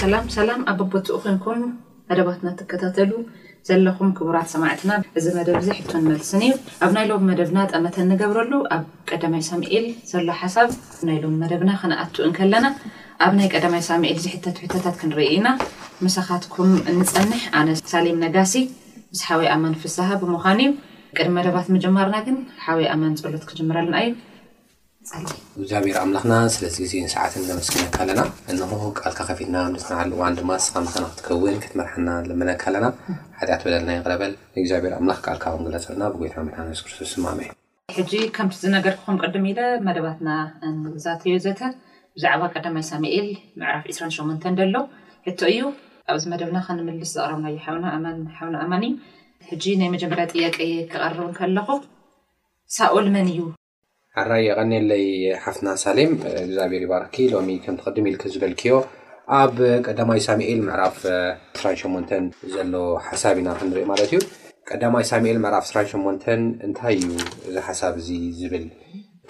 ሰላም ሰላም ኣብ በቦትኡ ኮንኩም መደባትና ትከታተሉ ዘለኹም ክቡራት ሰማዕትና እዚ መደብ እዚ ሕቶን መልስን እዩ ኣብ ናይ ሎም መደብና ጠመተ እንገብረሉ ኣብ ቀዳማይ ሳሙኤል ዘሎ ሓሳብ ናይ ሎም መደብና ከነኣቱ እንከለና ኣብ ናይ ቀዳማይ ሳሙኤል ዝሕተቱ ሕቶታት ክንርኢ ኢና ምሳኻትኩም እንፀንሕ ኣነ ሳሌም ነጋሲ ምስ ሓወይ ኣማን ፍስሃ ብምዃን እዩ። ቅድሚ መደባት ምጅማርና ግን ሓወይ ኣማን ጸሎት ክጅምረልና እዩ። ንጸሊ። እግዚኣብሔር ኣምላኽና ስለዚ ግዜን ሰዓትን ነመስግነካ ኣለና። እንሆ ቃልካ ከፊትና ምጽንዓሉ እዋን ድማ ሰላምታና ክትከውን ክትመርሓና ንልምነካ ኣለና። ሓጢኣት በደልና ይቕረ በል። እግዚኣብሔር ኣምላኽ ቃልካ ኹም ግለጸልና ብጎይታና መድሓና የሱስ ክርስቶስ ስም ኣሜን። ሕጂ ከምቲ ዝነገርኩኹም ቅድም ኢለ መደባትና እንዛተዮ ዘተ ብዛዕባ ቀዳማይ ሳሙኤል ምዕራፍ ዕስራን ሸሞንተን ዘሎ ሕቶ እዩ። ኣብዚ መደብና ከንምልስ ዘቕረብናዮ ሓውና ኣማን ሓውና ኣማን እዩ። ሕጂ ናይ መጀመርያ ጥያቄ ከቐርብ እንከለኹ ሳኦል መን እዩ? ሕራይ የቐኔለይ ሓፍትና ሳሌም እግዚኣብሔር ይባርኽኪ። ሎሚ ከምቲ ቅድም ኢልኪ ዝበልክዮ ኣብ ቀዳማይ ሳሙኤል ምዕራፍ ዕስራን ሸሞንተን ዘሎ ሓሳብ ኢና ክንርኢ ማለት እዩ። ቀዳማይ ሳሙኤል ምዕራፍ ዕስራን ሸሞንተን እንታይ እዩ እዚ ሓሳብ እዚ ዝብል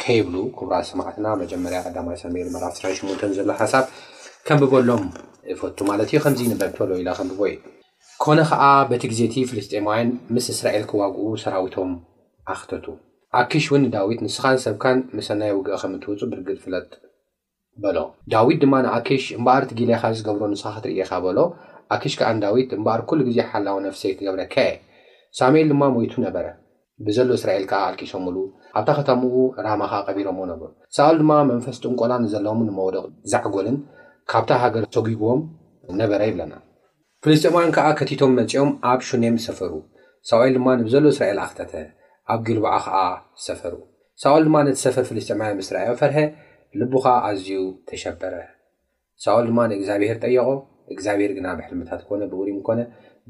ከይብሉ ክቡራት ሰማዕትና መጀመርያ ቀዳማይ ሳሙኤል ምዕራፍ ዕስራን ሸሞንተን ዘሎ ሓሳብ ከንብበሎም እፈቱ ማለት እዩ ከምዚ ይንበብ ቶሎ ኢለ ከንብቦ እዩ ኮነ ኸዓ በቲ ግዜ እቲ ፍልስጤማውያን ምስ እስራኤል ክዋግኡ ሰራዊቶም ኣኽተቱ ኣኪሽ እውን ንዳዊት ንስኻን ሰብካን ንሰናይ ውግእ ከም እትወፁ ብርግፅ ፍለጥ በሎ። ዳዊት ድማ ንኣኪሽ፣ እምበኣር እቲ ጊልያኻ ዚገብሮ ንስኻ ኽትርኢ ኢኻ፣ በሎ። ኣኪሽ ከኣ ንዳዊት፣ እምበኣር ኵሉ ግዜ ሓላዊ ነፍሰይ ኽገብረካ እየ። ሳሙኤል ድማ ሞይቱ ነበረ። ብዘሎ እስራኤል ከኣ ኣልቂሶምሉ፣ ኣብታ ኸተማኡ ራማ ኸኣ ቐቢሮምዎ ነበሩ። ሳኦል ድማ መንፈስ ጥንቈላ ንዘለዎምን ንመወደቕቲ ዛዕጎልን ካብታ ሃገር ሰጒጉዎም ነበረ ይብለና። ፍልስጥኤማውያን ከኣ ከቲቶም መጺኦም ኣብ ሹኔም ሰፈሩ። ሳኦኤል ድማ ንብዘሎ እስራኤል ኣኽተተ፣ ኣብ ጊልቦዓ ኸኣ ሰፈሩ። ሳኦል ድማ ነቲ ሰፈር ፍልስጥኤማውያን ምስ ረኣዮ ፈርሀ፣ ልቡ ኸኣ ኣዝዩ ተሸበረ። ሳኦል ድማ ንእግዚኣብሄር ጠየቖ፣ እግዚኣብሄር ግና ብሕልምታት ኰነ ብኡሪም ኰነ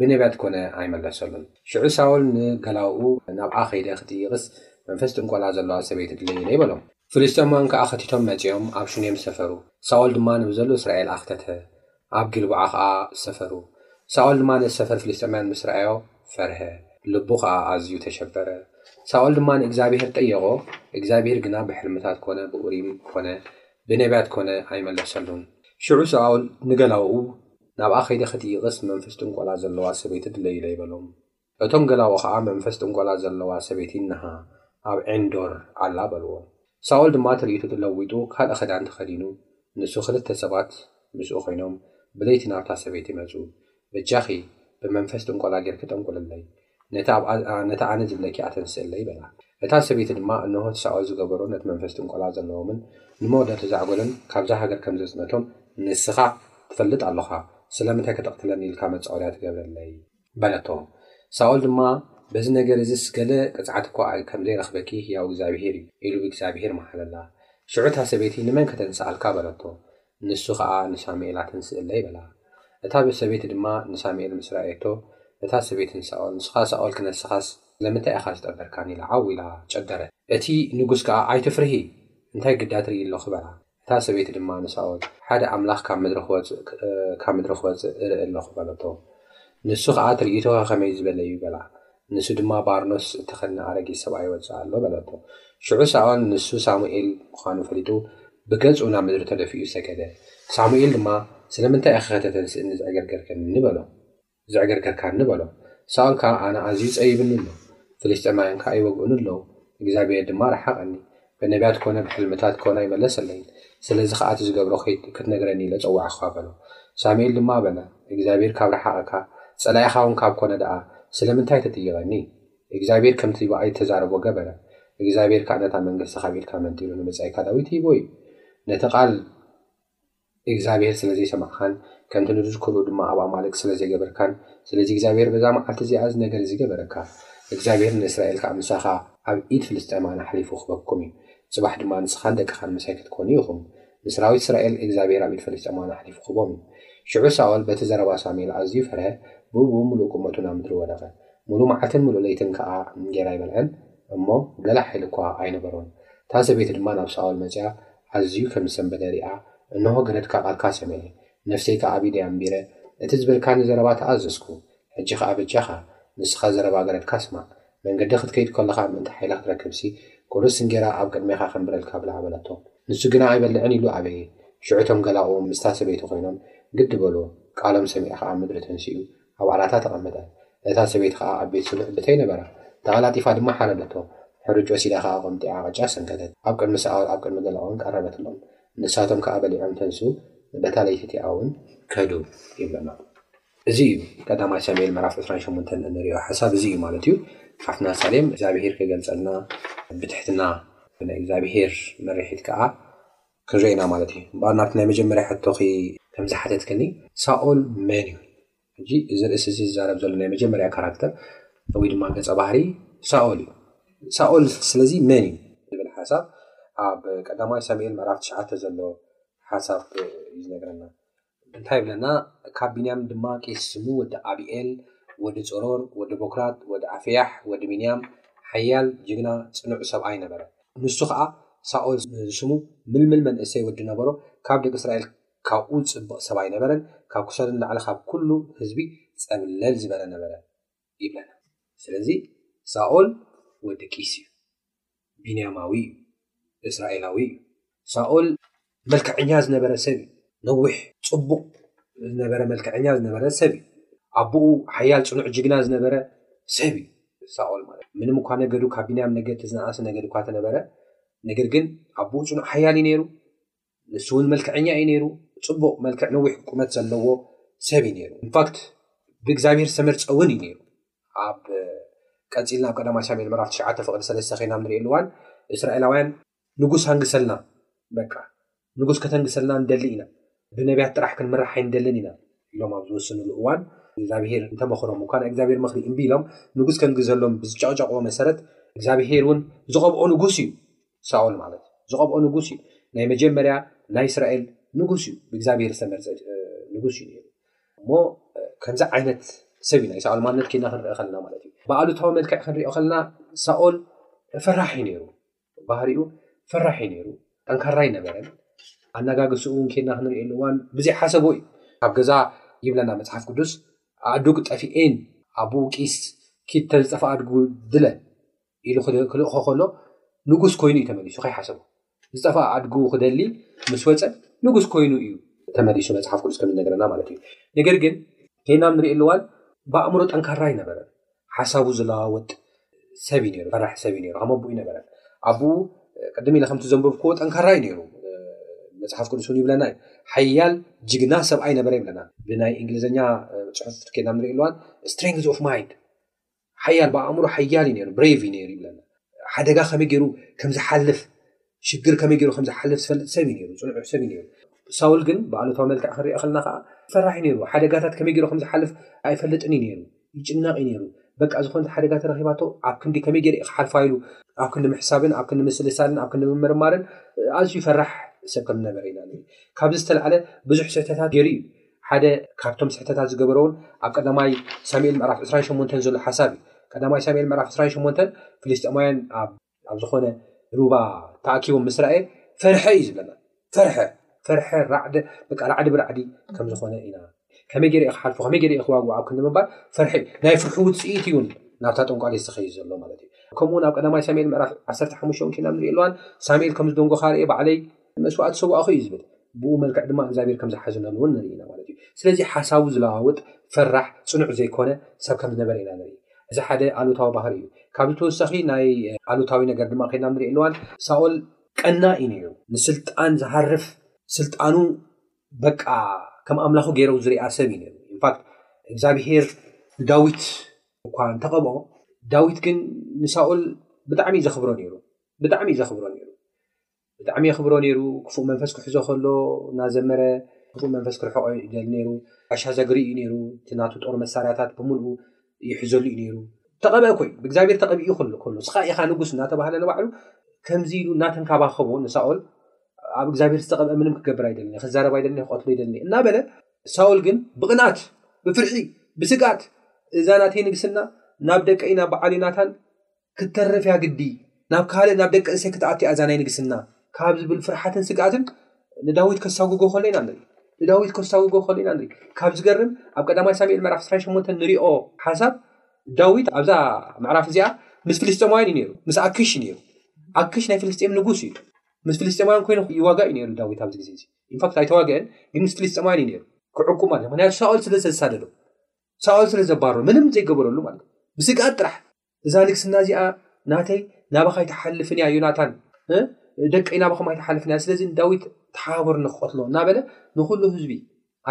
ብነብያት ኰነ ኣይመለሰሉን። ሽዑ ሳኦል ንገላዉኡ፣ ናብኣ ኸይደ ኽጥይቕስ፣ መንፈስ ጥንቈላ ዘሎዋ ሰበይቲ ድለዩ ኢለይ በሎም። ፍልስጥኤማውያን ከኣ ከቲቶም መጺኦም ኣብ ሹኔም ሰፈሩ። ሳኦል ድማ ንብዘሎ እስራኤል ኣኽተተ፣ ኣብ ጊልቦዓ ኸኣ ሰፈሩ። ሳኦል ድማ ነቲ ሰፈር ፍልስጥኤማውያን ምስ ረኣዮ፣ ፈርሀ፣ ልቡ ኸኣ ኣዝዩ ተሸበረ። ሳኦል ድማ ንእግዚኣብሄር ጠየቖ፣ እግዚኣብሄር ግና ብሕልምታት ኰነ ብኡሪም ኰነ ብነብያት ኰነ ኣይመለሰሉን። ሽዑ ሳኦል ንገላዉኡ፣ ናብኣ ኸይደ ኽጥይቕስ፣ መንፈስ ጥንቈላ ዘለዋ ሰበይቲ ድለዩለይ በሎም። እቶም ገላዉ ኸኣ መንፈስ ጥንቈላ ዘለዋ ሰበይቲ እንሃ ኣብ ዔንዶር ኣላ በልዎ። ሳኦል ድማ ትርኢቱ ተለዊጡ ካልእ ኽዳን ተኸዲኑ ንሱ ኽልተ ሰባት ምስኡ ዀይኖም ብለይቲ ናብታ ሰበይቲ መጹ። በጃኺ ብመንፈስ ጥንቈላ ጌርኪ ጠንቍልለይ፣ ነቲ ኣነ ዝብለኪ ኣተንስእለይ በላ። እታ ሰበይቲ ድማ እንሆ እቲ ሳኦል ዝገበሮን ነቲ መንፈስ ጥንቈላ ዘለዎምን ንመወዳእቲ ዛዕጎልን ካብዛ ሃገር ከም ዘጽነቶም ንስኻ ትፈልጥ ኣሎኻ፣ ስለምንታይ ከተቕትለኒ ኢልካ መጻወድያ ትገብረለይ? በለቶ። ሳኦል ድማ፣ በዚ ነገር እዝስ ገለ ቅጽዓት እኳ ከም ዘይረኽበኪ ህያው እግዚኣብሄር እዩ፣ ኢሉ ብእግዚኣብሄር መሓለላ። ሽዑ እታ ሰበይቲ፣ ንመን ከተንስኣልካ? በለቶ። ንሱ ኸኣ፣ ንሳሙኤል ኣትንስእለይ፣ በላ። እታ ሰበይቲ ድማ ንሳሙኤል ምስ ረኣየቶ፣ ነታ ሰበይቲ ንሳኦል፣ ንስኻ ሳኦል ክነስኻስ ስለምንታይ ኢኻ ዝጠበርካኒ? ኢላ ዓው ኢላ ጨደረት። እቲ ንጉስ ከኣ፣ ኣይትፍርሂ፣ እንታይ ግዳ ትርእዪ ኣሎኺ? በላ። እታ ሰበይቲ ድማ ንሳኦል፣ ሓደ ኣምላኽ ካብ ምድሪ ክወጽእካብ ምድሪ ክወጽእ እርኢ ኣሎኹ በለቶ። ንሱ ኸኣ፣ ትርኢቶኸ ኸመይ ዝበለ እዩ? በላ። ንሱ ድማ፣ ባርኖስ እተኸድነ ኣረጊት ሰብኣይ ይወጽእ ኣሎ በለቶ። ሽዑ ሳኦል፣ ንሱ ሳሙኤል ምዃኑ ፈሊጡ፣ ብገጹ ናብ ምድሪ ተደፊኡ ሰገደ። ሳሙኤል ድማ፣ ስለምንታይ ኢኺኸ ተተንስእኒ ዘዕገርገርክኒ? በሎ። ዘዕገርገርካኒ በሎ። ሳኦል ከኣ ኣነ ኣዝዩ ጸቢብኒ ኣሎ፣ ፍልስጥኤማውያን ከኣ ይወግኡኒ ኣለዉ፣ እግዚኣብሄር ድማ ረሓቐኒ፣ ብነብያት ኰነ ብሕልምታት ኰነ ኣይመለሰለይን፣ ስለዚ ኸኣ እቲ ዝገብሮ ኺድ ክትነግረኒ ኢለ ጸዋዕኹኻ በሎ። ሳሙኤል ድማ በለ፣ እግዚኣብሄር ካብ ረሓቐካ፣ ጸላኢኻውን ካብ ኰነ ደኣ፣ ስለምንታይ ትጥይቐኒ? እግዚኣብሄር ከምቲ ብኣይ እተዛረቦ ገበረ፣ እግዚኣብሄር ከኣ ነታ መንግስቲ ካብ ኢድካ መንጢሉ ንብጻይካ ዳዊት ሂብዎ እዩ። ነቲ ቓል። እግዚኣብሄር ስለ ዘይሰማዕካን ከምቲ ንዝከሩ ድማ ኣብ ኣማልክት ስለ ዘይገበርካን፣ ስለዚ እግዚኣብሄር በዛ መዓልቲ እዚኣ እዚ ነገር እዚ ገበረካ። እግዚኣብሄር ንእስራኤል ከኣ ምሳኻ ኣብ ኢድ ፍልስጥኤማውያን ኣሕሊፉ ክበኩም እዩ። ጽባሕ ድማ ንስኻን ደቅኻን ምሳይ ክትኮኑ ኢኹም። ንሰራዊት እስራኤል እግዚኣብሄር ኣብ ኢድ ፍልስጥኤማውያን ኣሕሊፉ ክህቦም እዩ። ሽዑ ሳኦል በቲ ዘረባ ሳሙኤል ኣዝዩ ፈርሀ፣ ብእኡ ምሉእ ቍመቱ ናብ ምድሪ ወደቐ። ምሉእ መዓልትን ምሉእ ለይትን ከኣ እንጌራ ኣይበልዐን እሞ፣ ገለ ሓይሊ እኳ ኣይነበሮን። እታ ሰበይቲ ድማ ናብ ሳኦል መጺኣ፣ ኣዝዩ ከም ዝሰንበደ ርኣ፣ እንሆ ገረድካ ቃልካ ሰሚዐ፣ ነፍሰይ ከኣ ኣብ ኢደይ ኣንቢረ፣ እቲ ዝበልካኒ ዘረባ ተኣዘዝኩ። ሕጂ ኸኣ በጃኻ፣ ንስኻ ዘረባ ገረድካ ስማዕ፣ መንገዲ ኽትከይድ ከሎኻ ምእንቲ ሓይሊ ኽትረክብሲ፣ ቍርሲ እንጌራ ኣብ ቅድሜኻ ኸንብረልካ ብላዕ በለቶ። ንሱ ግና ኣይበልዕን ኢሉ ኣበየ። ሽዑ እቶም ገላኡ ምስታ ሰበይቲ ዀይኖም ግዲ በሉ፣ ቃሎም ሰሚዑ ኸኣ ምድሪ ተንሲኡ፣ ኣብ ዓላታ ተቐመጠ። እታ ሰበይቲ ኸኣ ኣብ ቤት ስቡዕ ብተይ ነበራ። ተቐላጢፋ ድማ ሓረደቶ። ሕርጭ ወሲዳ ኸኣ ቆምጢዓ ቕጫ ሰንከተት። ኣብ ቅድሚ ሳኦል ኣብ ቅድሚ ገለኦን ቀረበትሎም። ንሳቶም ከኣ በሊዖም ተንሱ፣ በታ ለይቲ እቲኣውን። ከዱ ይብለና። እዚ እዩ ቀዳማይ ሳሙኤል ምዕራፍ ዕስራን ሸሞንተን እንርእዮ ሓሳብ እዚ እዩ ማለት እዩ። ሓፍትና ሳሌም እግዚኣብሄር ክገልጸልና ብትሕትና ብናይ እግዚኣብሄር ምርሒት ከኣ። ክንርኢ ኢና ማለት እዩ። እምበኣር ናብቲ ናይ መጀመርያ ሕቶኺ ከም ዝሓተትክኒ ሳኦል መን እዩ? ሕጂ እዚ ርእሲ እዚ ዝዛረብ ዘሎ ናይ መጀመርያ ካራክተር ወይ ድማ ገጸ ባህሪ ሳኦል እዩ። ሳኦል ስለዚ መን እዩ ዝብል ሓሳብ ኣብ ቀዳማይ ሳሙኤል ምዕራፍ ትሽዓተ ዘሎ ሓሳብ እዩ ዝነግረና። እንታይ ይብለና ካብ ቢንያም ድማ ቄስ ስሙ ወዲ ኣቢኤል ወዲ ጸሮር ወዲ ቦክራት ወዲ ኣፌያሕ ወዲ ቢንያም ሓያል ጅግና ጽኑዕ ሰብኣይ ነበረ ንሱ ከኣ ሳኦል ዝስሙ ምልምል መንእሰይ ወዲ ነበሮ ካብ ደቂ እስራኤል ካብኡ ዝጽብቅ ሰብ ኣይነበረን ካብ ክሳዱ ንላዕሊ ካብ ኩሉ ህዝቢ ጸብለል ዝበለ ነበረ ይብለና ስለዚ ሳኦል ወዲ ቂስ እዩ ቢንያማዊ እዩ እስራኤላዊ እዩ ሳኦል መልክዐኛ ዝነበረ ሰብ እዩ ነዊሕ ፅቡቅ ዝነበረ መልክዐኛ ዝነበረ ሰብ እዩ ኣቦኡ ሓያል ፅኑዕ ጅግና ዝነበረ ሰብ እዩ ሳኦል ማለት ምንም እኳ ነገዱ ካብ ቢንያም ነገድቲ ዝነኣሰ ነገድ እኳ ተነበረ ነገር ግን ኣቦኡ ፅኑዕ ሓያል እዩ ነይሩ ንሱ ውን መልክዐኛ እዩ ነይሩ ጽቡቅ መልክዕ ነዊሕ ቁመት ዘለዎ ሰብ እዩ ነይሩ ኢንፋክት ብእግዚኣብሄር ዝተመርጸ ውን እዩ ነይሩ ኣብ ቀጺልና ኣብ ቀዳማይ ሳሙኤል ምዕራፍ ትሽዓተ ፍቅዲ ሰለስተ ከይና ኣብ ንሪኤሉ እዋን እስራኤላውያን ንጉስ ኣንግሰልና በቃ ንጉስ ከተንግሰልና ንደሊ ኢና ብነብያት ጥራሕ ክንምራሕ ኣይንደልን ኢና ኢሎም ኣብ ዝወስንሉ እዋን እግዚኣብሄር እንተመኽሮም እኳ ናይ እግዚኣብሄር ምኽሪ እምቢ ኢሎም ንጉስ ከንግዘሎም ብዝጨቕጨቕዎ መሰረት እግዚኣብሄር እውን ዝቐብኦ ንጉስ እዩ ሳኦል ማለት እዩ ዝቐብኦ ንጉስ እዩ ናይ መጀመርያ ናይ እስራኤል ንጉስ እዩ ብእግዚኣብሔር ዝተመርፀ ንጉስ እዩ ነይሩ እሞ ከምዚ ዓይነት ሰብ እዩ ናይ ሳኦል ማነት ኪና ክንርኦ ከለና ማለት እዩ ብኣሉታዊ መልክዕ ክንሪኦ ከለና ሳኦል ፈራሕ እዩ ነይሩ ባህሪኡ ፈራሕ እዩ ነይሩ ጠንካራ ይነበረን ኣነጋግስኡ እውን ኬና ክንሪእሉ እዋን ብዘይ ሓሰቦ እዩ ካብ ገዛ ይብለና መፅሓፍ ቅዱስ ኣእዱግ ጠፊኤን ኣቡ ቂስ ኪተን ዝጠፋ ኣድጉ ድለ ኢሉ ክልእኮ ከሎ ንጉስ ኮይኑ እዩ ተመሊሱ ከይሓሰቡ ዝጠፋኣ ኣድጉ ክደሊ ምስ ወፀ ንጉስ ኮይኑ እዩ ተመሊሱ መፅሓፍ ቅዱስ ከምነገረና ማለት እዩ ነገር ግን ከይናም ንሪእሉ ዋን ብኣእምሮ ጠንካራ ይነበረ ሓሳቡ ዝለዋወጥ ሰብ እዩ ነሩ ፈራሕ ሰብ እዩ ነሩ ሃመቡ እዩ ነበረ ኣኡ ቅድሚ ኢለ ከምቲ ዘንበብክዎ ጠንካራ እዩ ነሩ መፅሓፍ ቅዱስ ን ይብለና እዩ ሓያል ጅግና ሰብኣይ ነበረ ይብለና ብናይ እንግሊዝኛ ፅሑፍ ከይናም ንሪእሉዋን ስትሪንግ ኦፍ ማይንድ ሓያል ብኣእምሮ ሓያል እዩ ነይሩ ብሬቭ እዩ ነይሩ ይብለና ሓደጋ ከመይ ገይሩ ከም ዝሓልፍ ሽግር ከመይ ገይሩ ከም ዝሓልፍ ዝፈልጥ ሰብ እዩ ነይሩ ፅንዑሕ ሰብ እዩ ነይሩ ሳውል ግን ብኣሉታዊ መልክዕ ክንሪኦ ከለና ከዓ ፈራሕ እዩ ነይሩ ሓደጋታት ከመይ ገይሩ ከም ዝሓልፍ ኣይፈልጥን እዩ ነይሩ ይጭነቕ እዩ ነይሩ በቃ ዝኾነት ሓደጋ ተረኺባቶ ኣብ ክንዲ ከመይ ገይረ እዩ ክሓልፋ ኢሉ ኣብ ክንዲ ምሕሳብን ኣብ ክንዲ ምስልሳልን ኣብ ክንዲ ምምርማርን ኣዝዩ ፈራሕ ሰብ ከም ዝነበረ ኢና ንርኢ ካብዚ ዝተላዕለ ብዙሕ ስሕተታት ገይሩ እዩ ሓደ ካብቶም ስሕተታት ዝገበረውን ኣብ ቀዳማይ ሳሙኤል ምዕራፍ ዕስራን ሸሞንተን ዘሎ ሓሳብ እዩ። ቀዳማይ ሳሙኤል ምዕራፍ ዕስራን ሸሞንተን ፍልስጤማውያን ኣብ ኣብ ዝኾነ ሩባ ተኣኪቦም ምስ ረኣየ ፈርሐ እዩ ዝብለና። ፈርሐ ፈርሐ ራዕደ በቃ ራዕዲ ብራዕዲ ከም ዝኾነ ኢና ከመይ ገይረ ክሓልፎ ከመይ ገይረ ክዋግኦ ኣብ ክንዲ ምባል ፈርሒ ናይ ፍርሒ ውፅኢት እዩን ናብታ ጠንቋሌት ዝኸይድ ዘሎ ማለት እዩ ከምኡውን ኣብ ቀዳማይ ሳሙኤል ምዕራፍ ዓሰርተ ሓሙሽተ እውን ኬና ንሪኦ ኣለዋን ሳሙኤል ከም ዝደንጎኻ ርኤ ባዕለይ መስዋእቲ ሰዋእኹ እዩ ዝብል ብኡ መልክዕ ድማ እግዚኣብሔር ከም ዝሓዘነሉ እውን ንርኢ ኢና ማለት እዩ ስለዚ ሓሳቡ ዝለዋውጥ ፈራሕ ፅኑዕ ዘይኮነ ሰብ ከም ዝነበረ ኢና ንርኢ እዚ ሓደ ኣሉታዊ ባህሪ እዩ ካብ ዝተወሳኺ ናይ ኣሉታዊ ነገር ድማ ከድና ንርኢ ኣለዋን ሳኦል ቀናኢ ነይሩ ንስልጣን ዝሃርፍ ስልጣኑ በቃ ከም ኣምላኹ ገይሩ ዝርኣ ሰብ እዩ ነይሩ ኢንፋክት እግዚኣብሄር ንዳዊት እኳ እንተቐብኦ ዳዊት ግን ንሳኦል ብጣዕሚ ዘኽብሮ ነይሩ ብጣዕሚ ዘኽብሮ ነይሩ ብጣዕሚ የኽብሮ ነይሩ ክፉእ መንፈስ ክሕዞ ከሎ እናዘመረ ክፉእ መንፈስ ክርሕቆ ይደሊ ነይሩ ጋሻ ዛግሪ እዩ ነይሩ እቲ ናቱ ጦር መሳርያታት ብምልኡ ይሕዘሉ እዩ ነይሩ ተቐበአ ኮይኑ ብእግዚኣብሔር ተቐቢኡ ከሎ ከሎ ስኻ ኢኻ ንጉስ እናተባህለ ንባዕሉ ከምዚ ኢሉ እናተንካባኸቦ ንሳኦል ኣብ እግዚኣብሔር ዝተቐብአ ምንም ክገብር ኣይደልን እየ ክዛረብ ኣይደልን ክቐትሎ ይደልን እየ እናበለ ሳኦል ግን ብቕንኣት ብፍርሒ ብስግኣት እዛ ናተይ ንግስና ናብ ደቀይ ናብ በዓል ዮናታን ክትተርፍ እያ ግዲ ናብ ካልእ ናብ ደቂ እሴይ ክትኣቱ እያ እዛ ናይ ንግስና ካብ ዝብል ፍርሓትን ስግኣትን ንዳዊት ከሳጉጎ ከሎ ኢና ንርኢ ንዳዊት ከሳጉጎ ከሎ ኢና ንርኢ ካብ ዝገርም ኣብ ቀዳማይ ሳሙኤል ምዕራፍ 28 ንሪኦ ሓሳብ ዳዊት ኣብዛ ምዕራፍ እዚኣ ምስ ፍልስጤማውያን እዩ ነይሩ ምስ ኣክሽ እዩ ነይሩ ኣክሽ ናይ ፍልስጤም ንጉስ እዩ ምስ ፍልስጤማውያን ኮይኑ ይዋጋእ እዩ ነይሩ ዳዊት ኣብዚ ግዜ እዚ ኢንፋክት ኣይተዋግአን ግን ምስ ፍልስጤማውያን እዩ ነይሩ ክዕቁ ማለት እዩ ምክንያቱ ሳኦል ስለ ዘሳደዶ ሳኦል ስለ ዘባሮ ምንም ዘይገበረሉ ማለት እዩ ብስግኣት ጥራሕ እዛ ንግስና እዚኣ ናተይ ናባኻ ኣይትሓልፍን እያ፣ ዮናታን ደቀይ ናባኹም ኣይትሓልፍን እያ፣ ስለዚ ንዳዊት ተሓባበሩኒ ክቐትሎ እናበለ ንዅሉ ህዝቢ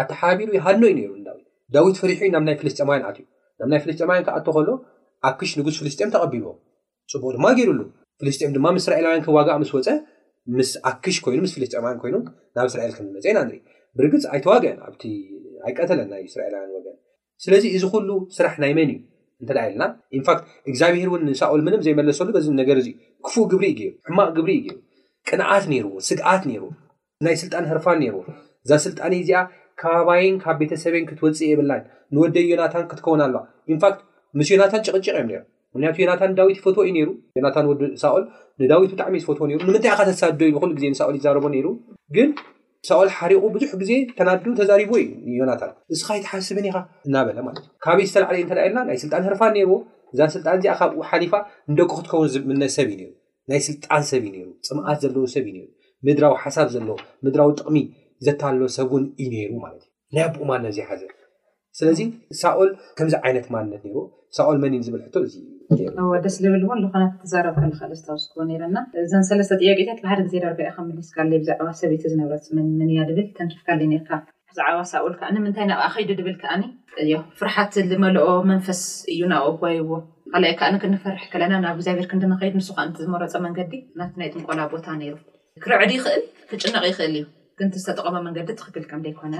ኣተሓባቢሩ ይሃድኖ እዩ ነይሩ። ንዳዊት ዳዊት ፈሪሑ እዩ ናብ ናይ ፍልስጤማውያን ኣትዩ። ናብ ናይ ፍልስጤማውያን ክኣቶ ከሎ ኣኪሽ ንጉስ ፍልስጤም ተቐቢልዎ፣ ጽቡቕ ድማ ገይሩሉ። ፍልስጤም ድማ ምስ እስራኤላውያን ክዋጋእ ምስ ወጸ ምስ ኣኪሽ ኮይኑ ምስ ፍልስጤማውያን ኮይኑ ናብ እስራኤል ከም ዝመፀ ኢና ንርኢ ብርግፅ ኣይተዋግአን ኣብቲ ኣይቀተለን ናይ እስራኤላውያን ወገን ስለዚ እዚ ኩሉ ስራሕ ናይ መን እዩ እንተ ኢልና ኢንፋክት እግዚኣብሄር እውን ንሳኦል ምንም ዘይመለሰሉ በዚ ነገር እዚ ክፉእ ግብሪ እዩ ገይሩ ሕማቕ ግብሪ እዩ ገይሩ ቅንኣት ነይርዎ ስግኣት ነይሩ ናይ ስልጣን ህርፋን ነይርዎ እዛ ስልጣነይ እዚኣ ካባይን ካብ ቤተሰበይን ክትወፅእ የብላን ንወደይ ዮናታን ክትከውን ኣለዋ ኢንፋክት ምስ ዮናታን ጭቕጭቕ እዮም ነይሩ ምክንያቱ ዮናታን ዳዊት ይፈትዎ እዩ ነይሩ ዮናታን ወዲ ሳኦል ንዳዊት ብጣዕሚ እዩ ዝፈትዎ ነይሩ ንምንታይ ኢኻ ተሳድዶ ኢሉ ኩሉ ግዜ ንሳኦል ይዛረቦ ነይሩ ግን ሳኦል ሓሪቑ ብዙሕ ግዜ ተናዱ ተዛሪቡ እዩ ንዮናታን ንስኻ ኣይትሓስብን ኢኻ እናበለ ማለት እዩ ካበይ ዝተላዕለ እዩ እንተደኣ ኢልና ናይ ስልጣን ህርፋን ነይርዎ እዛ ስልጣን እዚኣ ካብኡ ሓሊፋ ንደቁ ክትከውን ዝምነ ሰብ እዩ ነይሩ ናይ ስልጣን ሰብ እዩ ነይሩ ፅምኣት ዘለዎ ሰብ እዩ ነይሩ ምድራዊ ሓሳብ ዘለዎ ምድራዊ ጥቕሚ ዘታሎ ሰብ እውን እዩ ነይሩ ማለት እዩ ናይ ኣቦኡ ማነት ዝሓዘ ስለዚ ሳኦል ከምዚ ዓይነት ማነት ነይሩ ሳኦል መን እዩ ዝብል ሕቶ እዚ ደስ ዝብል እውን ዝኾነ ክትዛረብ ከለካ ዘስታውስክዎ ነይረና እዘን ሰለስተ ጥያቄታት ብሓደ ግዜ ዳርጋ ኢኻ መሊስካለይ ብዛዕባ ሰበይቲ ዝነብረት መን መን እያ ድብል ተንኪፍካለይ ነርካ ብዛዕባ ሳኦል ከዓ ንምንታይ ናብኣ ከይዱ ድብል ከዓኒ እዮ ፍርሓት ዝመልኦ መንፈስ እዩ ናብኡ ጓይዎ ካልኣይ ከዓኒ ክንፈርሕ ከለና ናብ እግዚኣብሔር ክንዲ ንኸይድ ንሱ ከዓ ዝመረፆ መንገዲ ናብቲ ናይ ጥንቆላ ቦታ ነይሩ ክርዕድ ይኽእል ክጭነቕ ይኽእል እዩ ግን እቲ ዝተጠቐመ መንገዲ ትኽክል ከም ዘይኮነ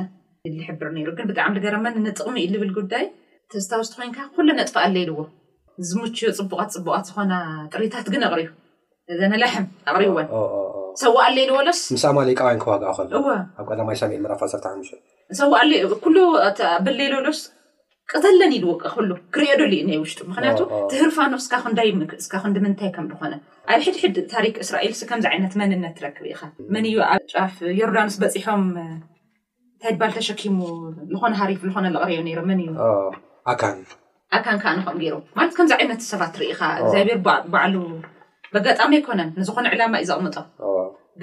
ዝሕብር ነይሩ ግን ብጣዕሚ ዝገረመኒ ንጥቕሚ እዩ ዝብል ጉዳይ ተስታውስቲ ኮይንካ ኩሉ ነጥፋ ኣለ ኢልዎ ዝምችዮ ፅቡቓት ፅቡቓት ዝኾና ጥሪታት ግን ኣቕሪቡ እዘን ለሕም ኣቕሪብወን ሰው ኣለ ኢልዎ ለስ ምስ ኣማሌቃውያን ክዋግኣ ከሎ እወ ኣብ ቀዳማይ ሳሙኤል ምዕራፍ ዓሰርተ ሓሙሽተ ሰው ኣለ ኩሉ ብሌሎ ለስ ቅተለኒ ኢልዎ ኩሉ ክሪኦ ደልዩ ናይ ውሽጡ ምክንያቱ እቲ ህርፋኑ እስካ ክንዳይ እስካ ክንዲ ምንታይ ከም ድኮነ ኣብ ሕድሕድ ታሪክ እስራኤል ሲ ከምዚ ዓይነት መንነት ትረክብ ኢካ መን እዩ ኣብ ጫፍ ዮርዳኖስ በፂሖም እንታይ ድባል ተሸኪሙ ልኮነ ሃሪፍ ልኮነ ልቅሪዮ ነይሮ መን እዩ ኣካን ኣካን ከዓ ንከም ገይሩ ማለት ከምዚ ዓይነት ሰባት ርኢካ እግዚኣብሔር ባዕሉ በጋጣሚ ኣይኮነን ንዝኾነ ዕላማ እዩ ዘቕምጦ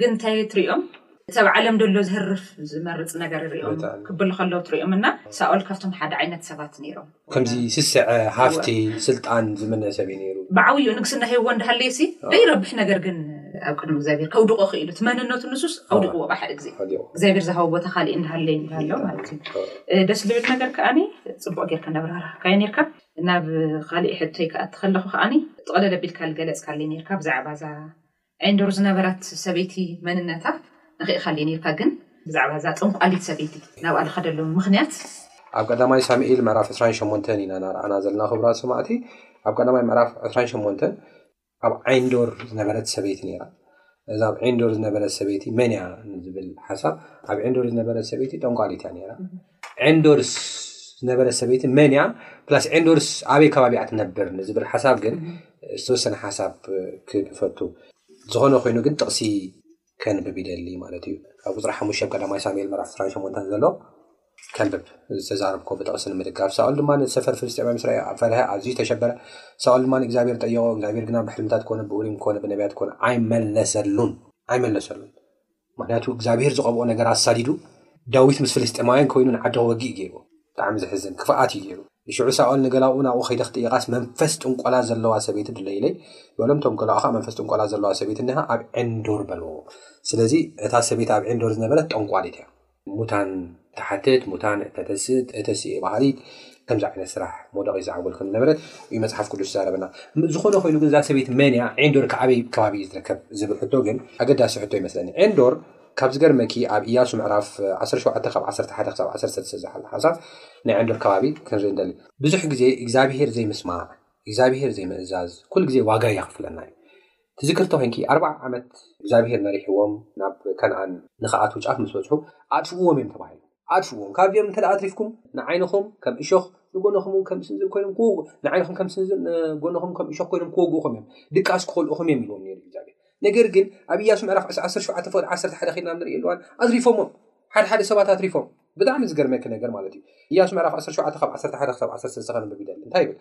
ግን እንታይ ትሪኦም እቲ ኣብ ዓለም ደሎ ዝህርፍ ዝመርፅ ነገር ይሪኦም ክብል ከለዉ ትሪኦም እና ሳኦል ካብቶም ሓደ ዓይነት ሰባት ነይሮም ከምዚ ስስዐ ሃፍቲ ስልጣን ዝምነ ሰብ እዩ ነይሩ ብዓብይኡ ንግስና ሂብዎ እንዳሃለየ ሲ ዘይረብሕ ነገር ግን ኣብ ቅድሚ እግዚኣብሔር ከውድቆ ክኢሉ እቲ መንነቱ ንሱስ ኣውዲቅዎ ባሓደ ግዜ እግዚኣብሔር ዝሃቦ ቦታ ካሊእ እንዳሃለየ እንዳሃለዉ ማለት እዩ ደስ ዝብል ነገር ከዓኒ ፅቡቅ ጌርካ ነብራራ ካዮ ነርካ ናብ ኻሊእ ሕቶይ ክኣቲ ከለኹ ከኣ ጥቕልል ኣቢልካ ልገለጽካለይ ኔርካ ብዛዕባ እዛ ዒንዱር ዝነበረት ሰበይቲ መንነታ ነኺእኻለይ ኔርካ ግን ብዛዕባ እዛ ጠንቋሊት ሰበይቲ ናብኣ ልኸደሉ ምኽንያት ኣብ ቀዳማይ ሳሚኤል ምዕራፍ ዕስራን ሸሞንተን ኢና ናርኣና ዘለና ክቡራት ሰማዕቲ ኣብ ቀዳማይ ምዕራፍ ዕስራን ሸሞንተን ኣብ ዓይንዶር ዝነበረት ሰበይቲ ነይራ እዛ ኣብ ዓይንዶር ዝነበረት ሰበይቲ መን እያ ዝብል ሓሳብ ኣብ ዓይንዶር ዝነበረት ሰበይቲ ጠንቋሊት እያ ነይራ ዓይንዶርስ ዝነበረት ሰበይቲ መን እያ ፕላስ ዓይንዶርስ ኣበይ ከባቢ እያ ትነብር ንዝብል ሓሳብ ግን ዝተወሰነ ሓሳብ ክፈቱ ዝኾነ ኮይኑ ግን ጥቕሲ ከንብብ ይደሊ ማለት እዩ ኣብ ቁፅሪ ሓሙሽተ ቀዳማይ ሳሙኤል ምዕራፍ ዕስራን ሸሞንተን ዘሎ ከንብብ ዝተዛረብኮ ብጥቕሲ ንምድጋፍ ሳኦል ድማ ነቲ ሰፈር ፍልስጤማይ ምስ ረኣየ ፈርሀ ኣዝዩ ተሸበረ ሳኦል ድማ እግዚኣብሔር ጠየቖ እግዚኣብሔር ግና ብሕልምታት ኮነ ብኡሪም ኮነ ብነቢያት ኮነ ኣይመለሰሉን ኣይመለሰሉን ምክንያቱ እግዚኣብሔር ዝቐብኦ ነገር ኣሳዲዱ ዳዊት ምስ ፍልስጤማውያን ኮይኑ ንዓዲ ክወጊእ ገይርዎ ብጣዕሚ ዘሕዝን ክፍኣት እዩ ገይሩ ንሽዑ ሳኦል ንገላኡ ናብኡ ከይደ ክጥይቓስ መንፈስ ጥንቆላ ዘለዋ ሰበይቲ ድለይለይ በሎም እቶም ገላኡ ከዓ መንፈስ ጥንቆላ ዘለዋ ሰበይቲ እኒሃ ኣብ ዕንዶር በልዎ ስለዚ እታ ሰበይቲ ኣብ ዕንዶር ዝነበረት ጠንቋሊት እያ ሙታን ትሓትት ሙታን እተተስእ እተስኤ በሃሊት ከምዚ ዓይነት ስራሕ ሞደቂ ዝዓጉል ከም ዝነበረት እዩ መጽሓፍ ቅዱስ ዝዛረበና ዝኾነ ኮይኑ ግን እዛ ሰበይቲ መን እያ ዔንዶር ከ ኣበይ ከባቢ እዩ ዝርከብ ዝብል ሕቶ ግን ኣገዳሲ ሕቶ ይመስለኒ ዔንዶር ካብ ዝገርመኪ ኣብ ኢያሱ ምዕራፍ ዓሰርተ ሸውዓተ ካብ ዓሰርተ ሓደ ክሳብ ዓሰርተ ሰለስተ ዝሓለ ሓሳብ ናይ ዔንዶር ከባቢ ክንርኢ ንደሊ ብዙሕ ግዜ እግዚኣብሄር ዘይምስማዕ እግዚኣብሄር ዘይምእዛዝ ኩሉ ግዜ ዋጋ የኽፍለና እዩ ትዝክርቲ ኮይንኪ ኣርብዓ ዓመት እግዚኣብሄር መሪሕዎም ናብ ከንኣን ንክኣትዉ ጫፍ ምስ በጽሑ ኣጥፍእዎም እዮም ተባሂሎም ኣጥፍእዎም ካብዚኦም እንተ ኣትሪፍኩም ንዓይንኹም ከም እሾኽ ንጎኖኹምውን ከም ስንዝር ኮይኖም ክወግ ንዓይንኹም ከም ስንዝር ንጎኖኹም ከም እሾኽ ኮይኖም ክወግእኹም እዮም ድቃስ ክኸልኡኹም እዮም ኢልዎም ነይሩ እግዚኣብሄር ነገር ግን ኣብ ኢያሱ ምዕራፍ ዓሰርተ ሸውዓተ ፍቕዲ ዓሰርተ ሓደ ኺድና ኣብ ንርእየሉ እዋን ኣትሪፎሞም ሓደ ሓደ ሰባት ኣትሪፎም ብጣዕሚ ዝገርመኪ ነገር ማለት እዩ ኢያሱ ምዕራፍ ዓሰርተ ሸውዓተ ካብ ዓሰርተ ሓደ ክሳብ ዓሰርተ ሰለስተ ከንብብ ይደሊ እንታይ ይብል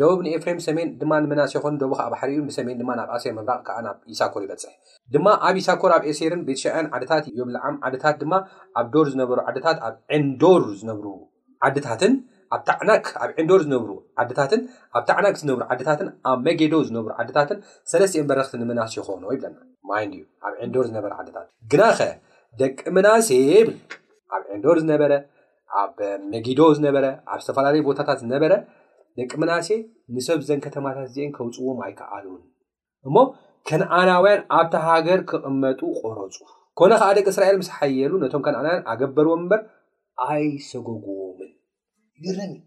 ደቡብ ንኤፍሬም ሰሜን ድማ ንምናሴ ኾን ደቡ ኸኣ ባሕሪ እዩ ብሰሜን ድማ ናብ ኣሴር ምብራቕ ከኣ ናብ ይሳኮር ይበጽሕ። ድማ ኣብ ይሳኮር ኣብ ኤሴርን ቤትሸዐን ዓድታት ዮብልዓም ዓድታት ድማ ኣብ ዶር ዝነበሩ ዓድታት ኣብ ዔንዶር ዝነብሩ ዓድታትን ኣብ ታዕናክ ኣብ ዔንዶር ዝነብሩ ዓድታትን ኣብ ታዕናክ ዝነብሩ ዓድታትን ኣብ መጌዶ ዝነብሩ ዓድታትን ሰለስቲኤን በረኽቲ ንምናሴ ኾኖ ይብለና። ማይንድ ዩ ኣብ ዔንዶር ዝነበረ ዓድታት ግናኸ ደቂ ምናሴ ይብል ኣብ ዕንዶር ዝነበረ ኣብ መጊዶ ዝነበረ ኣብ ዝተፈላለዩ ቦታታት ዝነበረ ደቂ ምናሴ ንሰብ ዘን ከተማታት እዚአን ከውፅዎም ኣይከኣሉን እሞ ከነኣናውያን ኣብታ ሃገር ክቕመጡ ቆረፁ ኮነ ከዓ ደቂ እስራኤል ምስ ሓየሉ ነቶም ከነኣናውያን ኣገበርዎም እምበር ኣይሰጎግዎምን ይገርም እዩ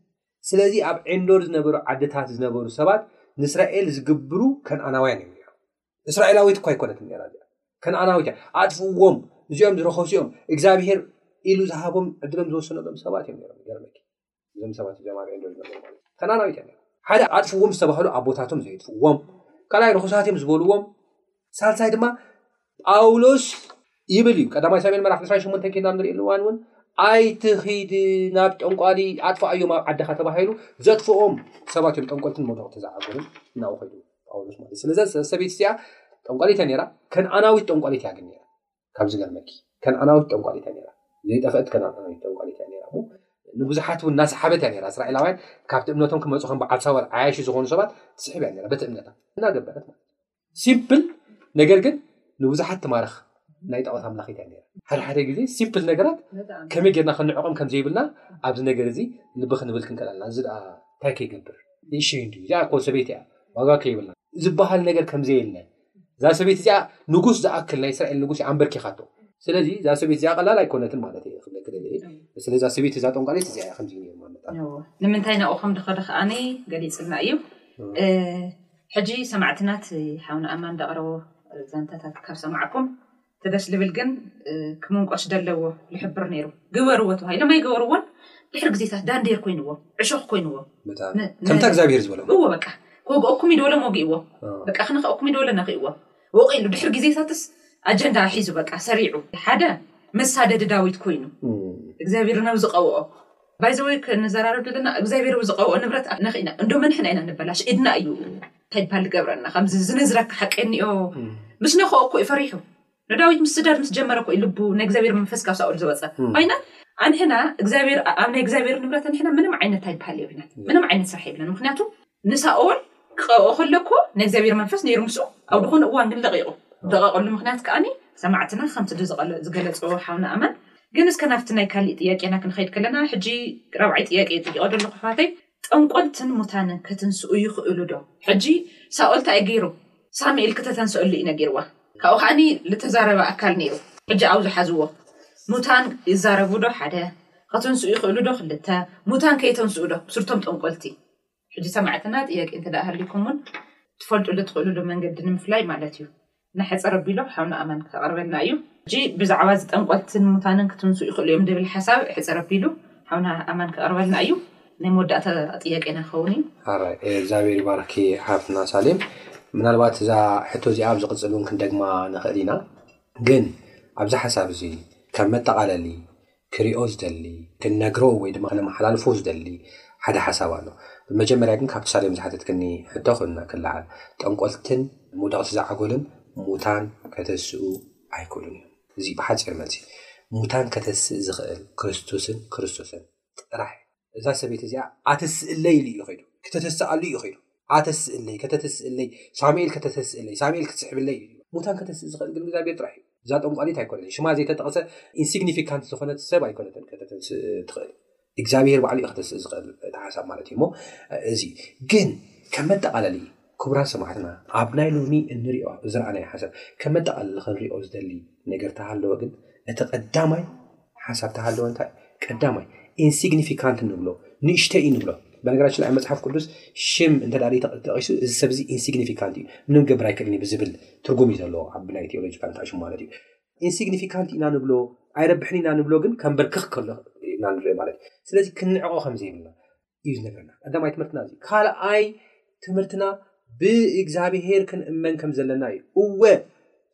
ስለዚ ኣብ ዕንዶር ዝነበሩ ዓድታት ዝነበሩ ሰባት ንእስራኤል ዝግብሩ ከነኣናውያን እዮም እስራኤላዊት እኳ ኣይኮነትን ነራ እዚኣ ከነኣናዊት እያ ኣጥፍዎም እዚኦም ዝረኸሱ እዮም እግዚኣብሄር ኢሉ ዝሃቦም ዕድሎም ዝወሰነሎም ሰባት እዮም ሮም ገርመ እዞም ሰባት እዚኦም ኣብዮ ዶ ዝነበሩ ማለት እዩ ከነኣናዊት እያ ሓደ ኣጥፍዎም ዝተባህሉ ኣቦታቶም ዘየጥፍዎም ካልኣይ ርኹሳት እዮም ዝበልዎም ሳልሳይ ድማ ጳውሎስ ይብል እዩ ቀዳማይ ሳሙኤል መራፍ 28 ኪና ንሪእሉ እዋን እውን ኣይትኺድ ናብ ጠንቋሊ ኣጥፋኣዮም ኣብ ዓድኻ ተባሂሉ ዘጥፍኦም ሰባት እዮም ጠንቆልትን መዶቕቲ ዝዓገሩን እናኡ ኸይዱ ጳውሎስ ማለት ስለዚ ሰበይቲ እዚኣ ጠንቋሊተ ነራ ከነኣናዊት ጠንቋሊት እያ ግን ነራ ካብ ዝገርመኪ ከነኣናዊት ጠንቋሊት እያ ነራ ዘይጠፍአት ከነኣናዊት ጠንቋሊት እያ ነራ እሞ ንብዙሓት እውን እናሰሓበት እያ ነራ እስራኤላውያን ካብቲ እምነቶም ክመፁ ከም በዓል ሳወል ዓያሺ ዝኾኑ ሰባት ትስሕብ እያ ነራ በቲ እምነታ እናገበረት ማለት ሲምፕል ነገር ግን ንብዙሓት ትማርኽ ናይ ጣዖት ኣምላኺት እያ ነይራ። ሓደ ሓደ ግዜ ሲምፕል ነገራት ከመይ ጌርና ክንዕቆም ከም ዘይብልና ኣብዚ ነገር እዚ ልቢ ክንብል ክንክእል ኣለና። እዚ ደኣ እንታይ ከይገብር ንእሸይ እንድዩ እዚኣ እኮ ሰበይቲ እያ ዋጋ ከይብላ ዝበሃል ነገር ከም ዘየለ እዛ ሰበይቲ እዚኣ ንጉስ ዝኣክል ናይ እስራኤል ንጉስ ኣንበርኪኻቶ ስለዚ እዛ ሰበይቲ እዚኣ ቀላል ኣይኮነትን ማለት እዩ ክብለኪ ደልየ ስለዚ እዛ ሰበይቲ እዛ ጦንቃሊት እዚኣ እያ ከምዚ ነይሩ ማለት እዩ ንምንታይ ናብኡ ከም ድኸደ ከዓኒ ገሊፅልና እዩ ሕጂ ሰማዕትና እቲ ሓውና ኣማን ዘቕረቦ ዛንታታት ካብ ሰማዕኩም ተደስ ልብል ግን ክምንቆሽ ደለዎ ልሕብር ነይሩ ግበርዎ ተባሂሎም ኣይገበርዎን ድሕሪ ግዜታት ዳንዴር ኮይንዎ ዕሾኽ ኮይንዎ ከምታ እግዚኣብሄር ዝበሎ እዎ በቃ ክወግኦኩም ይደወሎም ወጊእዎ በቃ ክነክኦኩም ይደወለ ነኺእዎ ወቂሉ ድሕሪ ግዜታትስ ኣጀንዳ ሒዙ በቃ ሰሪዑ ሓደ መሳደዲ ዳዊት ኮይኑ እግዚኣብሄር ናብ ዝቀውኦ ባይ ዘ ወይ ክንዘራረብ ዘለና እግዚኣብሔር ብዝቀብኦ ንብረት ኣብ ነኽ ኢና እንዶ መን ሕና ኢና ንበላሽ ኢድና እዩ እንታይ ይበሃል ዝገብረና ከምዚ ዝነዝረካ ሓቂ እኒኦ ምስ ነኸኦ እኮ እዩ ፈሪሑ ንዳዊት ምስ ስዳድ ምስ ጀመረ እኮ እዩ ልቡ ናይ እግዚኣብሔር መንፈስ ካብ ሳኦል ዝወፀ ኮይና ኣንሕና እግዚኣብሔር ኣብ ናይ እግዚኣብሔር ንብረት ኣንሕና ምንም ዓይነት ኣይበሃል የብልና ምንም ዓይነት ስራሕ የብለን ምክንያቱ ንሳኦል ክቐብኦ ከሎ እኮ ናይ እግዚኣብሔር መንፈስ ነይሩ ምስኡ ኣብ ዝኾነ እዋን ግን ለቒቑ ዝለቐቐሉ ምኽንያት ከኣኒ ሰማዕትና ከምቲ ዝገለፅዎ ሓውና ኣማን ግን እስከ ናብቲ ናይ ካሊእ ጥያቄና ክንኸይድ ከለና ሕጂ ራብዓይ ጥያቄ ጠይቐ ዘለኹ ኣሕዋተይ ጠንቆልትን ሙታንን ከትንስኡ ይኽእሉ ዶ? ሕጂ ሳኦል እንታይ እዩ ገይሩ ሳሙኤል ክተተንሰኣሉ እዩ ነጊርዋ ካብኡ ከኣኒ ዝተዛረበ ኣካል ነይሩ ሕጂ ኣብዙ ሓዝዎ ሙታን ይዛረቡ ዶ ሓደ ከትንስኡ ይኽእሉ ዶ ክልተ ሙታን ከይተንስኡ ዶ ብስርቶም ጠንቆልቲ ሕጂ ሰማዕትና ጥያቄ እንተ ሃልዩኩም ውን ትፈልጡሉ ትኽእሉሉ መንገዲ ንምፍላይ ማለት እዩ ንሕጽር ኣቢሉ ሓውና ኣማን ከቕርበልና እዩ። ሕጂ ብዛዕባ እዚ ጠንቆልትን ሙታንን ክትንስኡ ይኽእሉ እዮም ድብል ሓሳብ ሕጽር ኣቢሉ ሓውና ኣማን ከቕርበልና እዩ ናይ መወዳእታ ጥያቄና ክኸውን እዩ። ኣራይ እግዛብሄር ይባርኽኪ ሓፍትና ሳሌም ምናልባት እዛ ሕቶ እዚኣ ኣብ ዝቕጽል ውን ክንደግማ ንኽእል ኢና ግን ኣብዚ ሓሳብ እዚ ከም መጠቓለሊ ክሪኦ ዝደሊ ክንነግሮ ወይ ድማ ክነመሓላልፎ ዝደሊ ሓደ ሓሳብ ኣሎ ብመጀመርያ ግን ካብቲ ሳሌም ዝሓተትክኒ ሕቶ ክለዓል ጠንቆልትን ምውዳቕቲ ዛዓጎልን ሙታን ከተስኡ ኣይክእሉን እዮም እዚ ብሓጺር መልሲ ሙታን ከተስእ ዝኽእል ክርስቶስን ክርስቶስን ጥራሕ እዩ። እዛ ሰበይቲ እዚኣ ኣተስእለይ ኢሉ እዩ ከይዱ ክተተስኣሉ እዩ ከይዱ ኣተስእለይ ከተተስእለይ ሳሙኤል ከተተስእለይ ሳሙኤል ክትስሕብለይ እዩ ሙታን ከተስእ ዝኽእል ግን እግዚኣብሔር ጥራሕ እዩ እዛ ጠንቋሊት ኣይኮነን ሽማ ዘይተጠቕሰ ኢንሲግኒፊካንት ዝኾነት ሰብ ኣይኮነትን ከተተንስእ ትኽእል እግዚኣብሔር ባዕሉ እዩ ከተስእ ዝኽእል እቲ ሓሳብ ማለት እዩ እሞ እዚ ግን ከም መጠቓለሊ ክቡራት ሰማዕትና ኣብ ናይ ሎሚ እንሪኦ ዝረኣናዮ ሓሳብ ከም መጠቓለሊ ክንሪኦ ዝደሊ ነገር ተሃለወ ግን እቲ ቀዳማይ ሓንሳብ ተሃለወ እንታይ ቀዳማይ ኢንሲግኒፊካንት ንብሎ ንእሽተይ እዩ ንብሎ በነገራችን ላይ መፅሓፍ ቅዱስ ሽም እንተ ተጠቂሱ እዚ ሰብ እዚ ኢንሲግኒፊካንት እዩ ምንም ገብር ኣይክእልን እዩ ብዝብል ትርጉም እዩ ዘለዎ ኣብ ናይ ቴዎሎጂካል እንታይ ሽም ማለት እዩ ኢንሲግኒፊካንት ኢና ንብሎ ኣይረብሕን ኢና ንብሎ ግን ከም በርክኽ ከሎ ኢና ንሪኦ ማለት እዩ ስለዚ ክንዕቆ ከም ዘይብልና እዩ ዝነገርና ቀዳማይ ትምህርትና እዚ ካልኣይ ትምህርትና ብእግዚኣብሄር ክንእመን ከም ዘለና እዩ እወ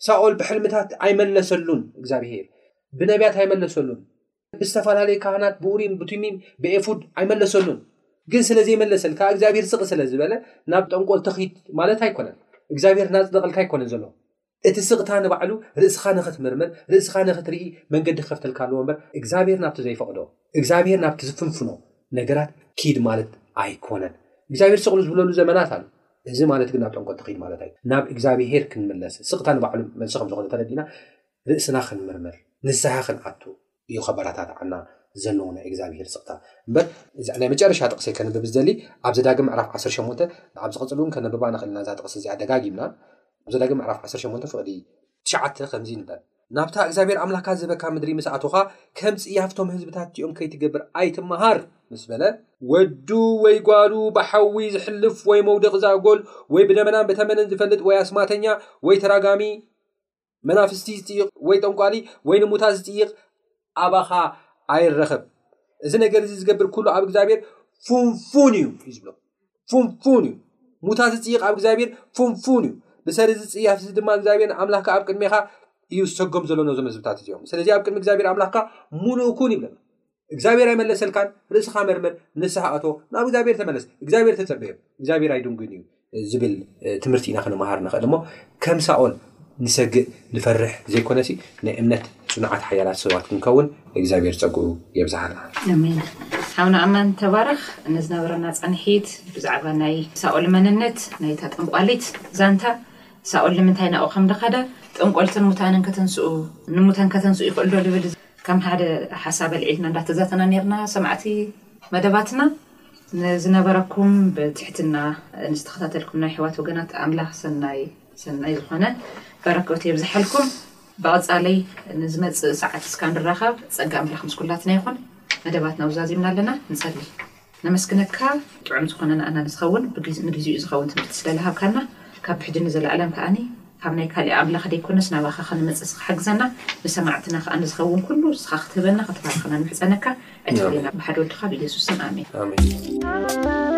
ሳኦል ብሕልምታት ኣይመለሰሉን እግዚኣብሄር ብነብያት ኣይመለሰሉን ብዝተፈላለዩ ካህናት ብኡሪም ብትሚም ብኤፉድ ኣይመለሰሉን ግን ስለዘይመለሰል ካ እግዚኣብሄር ስቂ ስለ ዝበለ ናብ ጠንቆል ትኺት ማለት ኣይኮነን እግዚኣብሄር ናፅደቐልካ ኣይኮነን ዘሎ እቲ ስቕታ ንባዕሉ ርእስኻ ንኽትምርምር ርእስኻ ንኽትርኢ መንገዲ ክኸፍተልካ ኣለዎ እምበር እግዚኣብሔር ናብቲ ዘይፈቕዶ እግዚኣብሔር ናብቲ ዝፍንፍኖ ነገራት ኪድ ማለት ኣይኮነን እግዚኣብሔር ስቕሉ ዝብለሉ ዘመናት ኣሉ እዚ ማለት ግን ናብ ጠንቆ ትኺድ ማለት ኣዩ ናብ እግዚኣብሔር ክንምለስ ስቕታ ንባዕሉ መልሲ ከምዝኾነ ተረዲና ርእስና ክንምርምር ንስሓ ክንኣቱ እዩ ከበራታትዓና ዘለዎ ናይ እግዚኣብሄር ስቕታ እምበር እዚኣ ናይ መጨረሻ ጥቕሰይ ከንብብ ዝደሊ ኣብ ዘዳግም ምዕራፍ 18 ንኣብ ዝቕጽል እውን ከነብባ ንኽእል ኢና እዛ ጥቕሲ እዚኣ ደጋጊምና ኣብ ዘዳግም ምዕራፍ 18 ፍቕዲ ትሽዓተ ከምዚ ንበል ናብታ እግዚኣብሄር ኣምላካ ዝህበካ ምድሪ ምስ ኣቶኻ ከም ጽያፍቶም ህዝብታት እቲኦም ከይትገብር ኣይትመሃር ምስ በለ ወዱ ወይ ጓሉ ብሓዊ ዝሕልፍ ወይ መውደቂ ዛጎል ወይ ብደመናን ብተመንን ዝፈልጥ ወይ ኣስማተኛ ወይ ተራጋሚ መናፍስቲ ዝጥይቕ ወይ ጠንቋሊ ወይ ንሙታ ዝጥይቕ ኣባኻ ኣይረኸብ እዚ ነገር እዚ ዝገብር ኩሉ ኣብ እግዚኣብሔር ፉንፉን እዩ እዩ ዝብሎ ፉንፉን እዩ ሙታ ዝፅይቕ ኣብ እግዚኣብሔር ፉንፉን እዩ ብሰሪ ዝፅያፍ እዚ ድማ እግዚኣብሔር ኣምላካ ኣብ ቅድሜኻ እዩ ዝሰጎም ዘሎኖ ዞም ህዝብታት እዚኦም ስለዚ ኣብ ቅድሚ እግዚኣብሔር ኣምላካ ሙሉእኩን ይብለና እግዚኣብሔር ኣይመለሰልካን ርእስኻ መርምር ንስሓ ኣቶ ናብ እግዚኣብሔር ተመለስ እግዚኣብሔር ተፀበዮ እግዚኣብሔር ኣይድንጉን እዩ ዝብል ትምህርቲ ኢና ክንምሃር ንኽእል እሞ ከም ሳኦል ንሰግእ ንፈርሕ ዘይኮነ ሲ ናይ እምነት ፅኑዓት ሓያላት ሰባት ክንከውን እግዚኣብሔር ፀጉኡ የብዝሓልና ኣሜን ሓውና ኣማን ተባረኽ ንዝነበረና ፃንሒት ብዛዕባ ናይ ሳኦል መንነት ናይታ ጠንቋሊት ዛንታ ሳኦል ንምንታይ ናብኡ ከም ደኸደ ጠንቆልትን ሙታንን ከተንስኡ ንሙታን ከተንስኡ ይኽእልዶ ልብል ከም ሓደ ሓሳብ ኣልዒልና እንዳተዛተና ኔርና ሰማዕቲ መደባትና ንዝነበረኩም ብትሕትና ንዝተኸታተልኩምና የሕዋት ወገናት ኣምላኽ ሰናይ ሰናይ ዝኾነ በረከቱ የብዝሓልኩም ብቐጻሊ ንዝመጽእ ሰዓት እስካ ንራኸብ ጸጋ ኣምላኽ ምስ ኩላትና ይኹን መደባትና ኣውዛዚምና ኣለና ንጸሊ። ነመስግነካ ጥዑም ዝኾነ ናኣና ንዝኸውን ንግዚኡ ዝኸውን ትምህርቲ ስለ ልሃብካና ካብ ብሕጂ ንዘላኣለም ካኣኒ ካብ ናይ ካሊኣ ኣምላኽ ደይኮነስ ናባኻ ክንመጽ እስኻ ሓግዘና ንሰማዕትና ካኣ ንዝኸውን ኩሉ እስኻ ክትህበና ክትባርኸና ንምሕጸነካ ዕጭቅሊና ብሓደ ወድኻ ብኢየሱስ ስም ኣሜን። ኣሜን።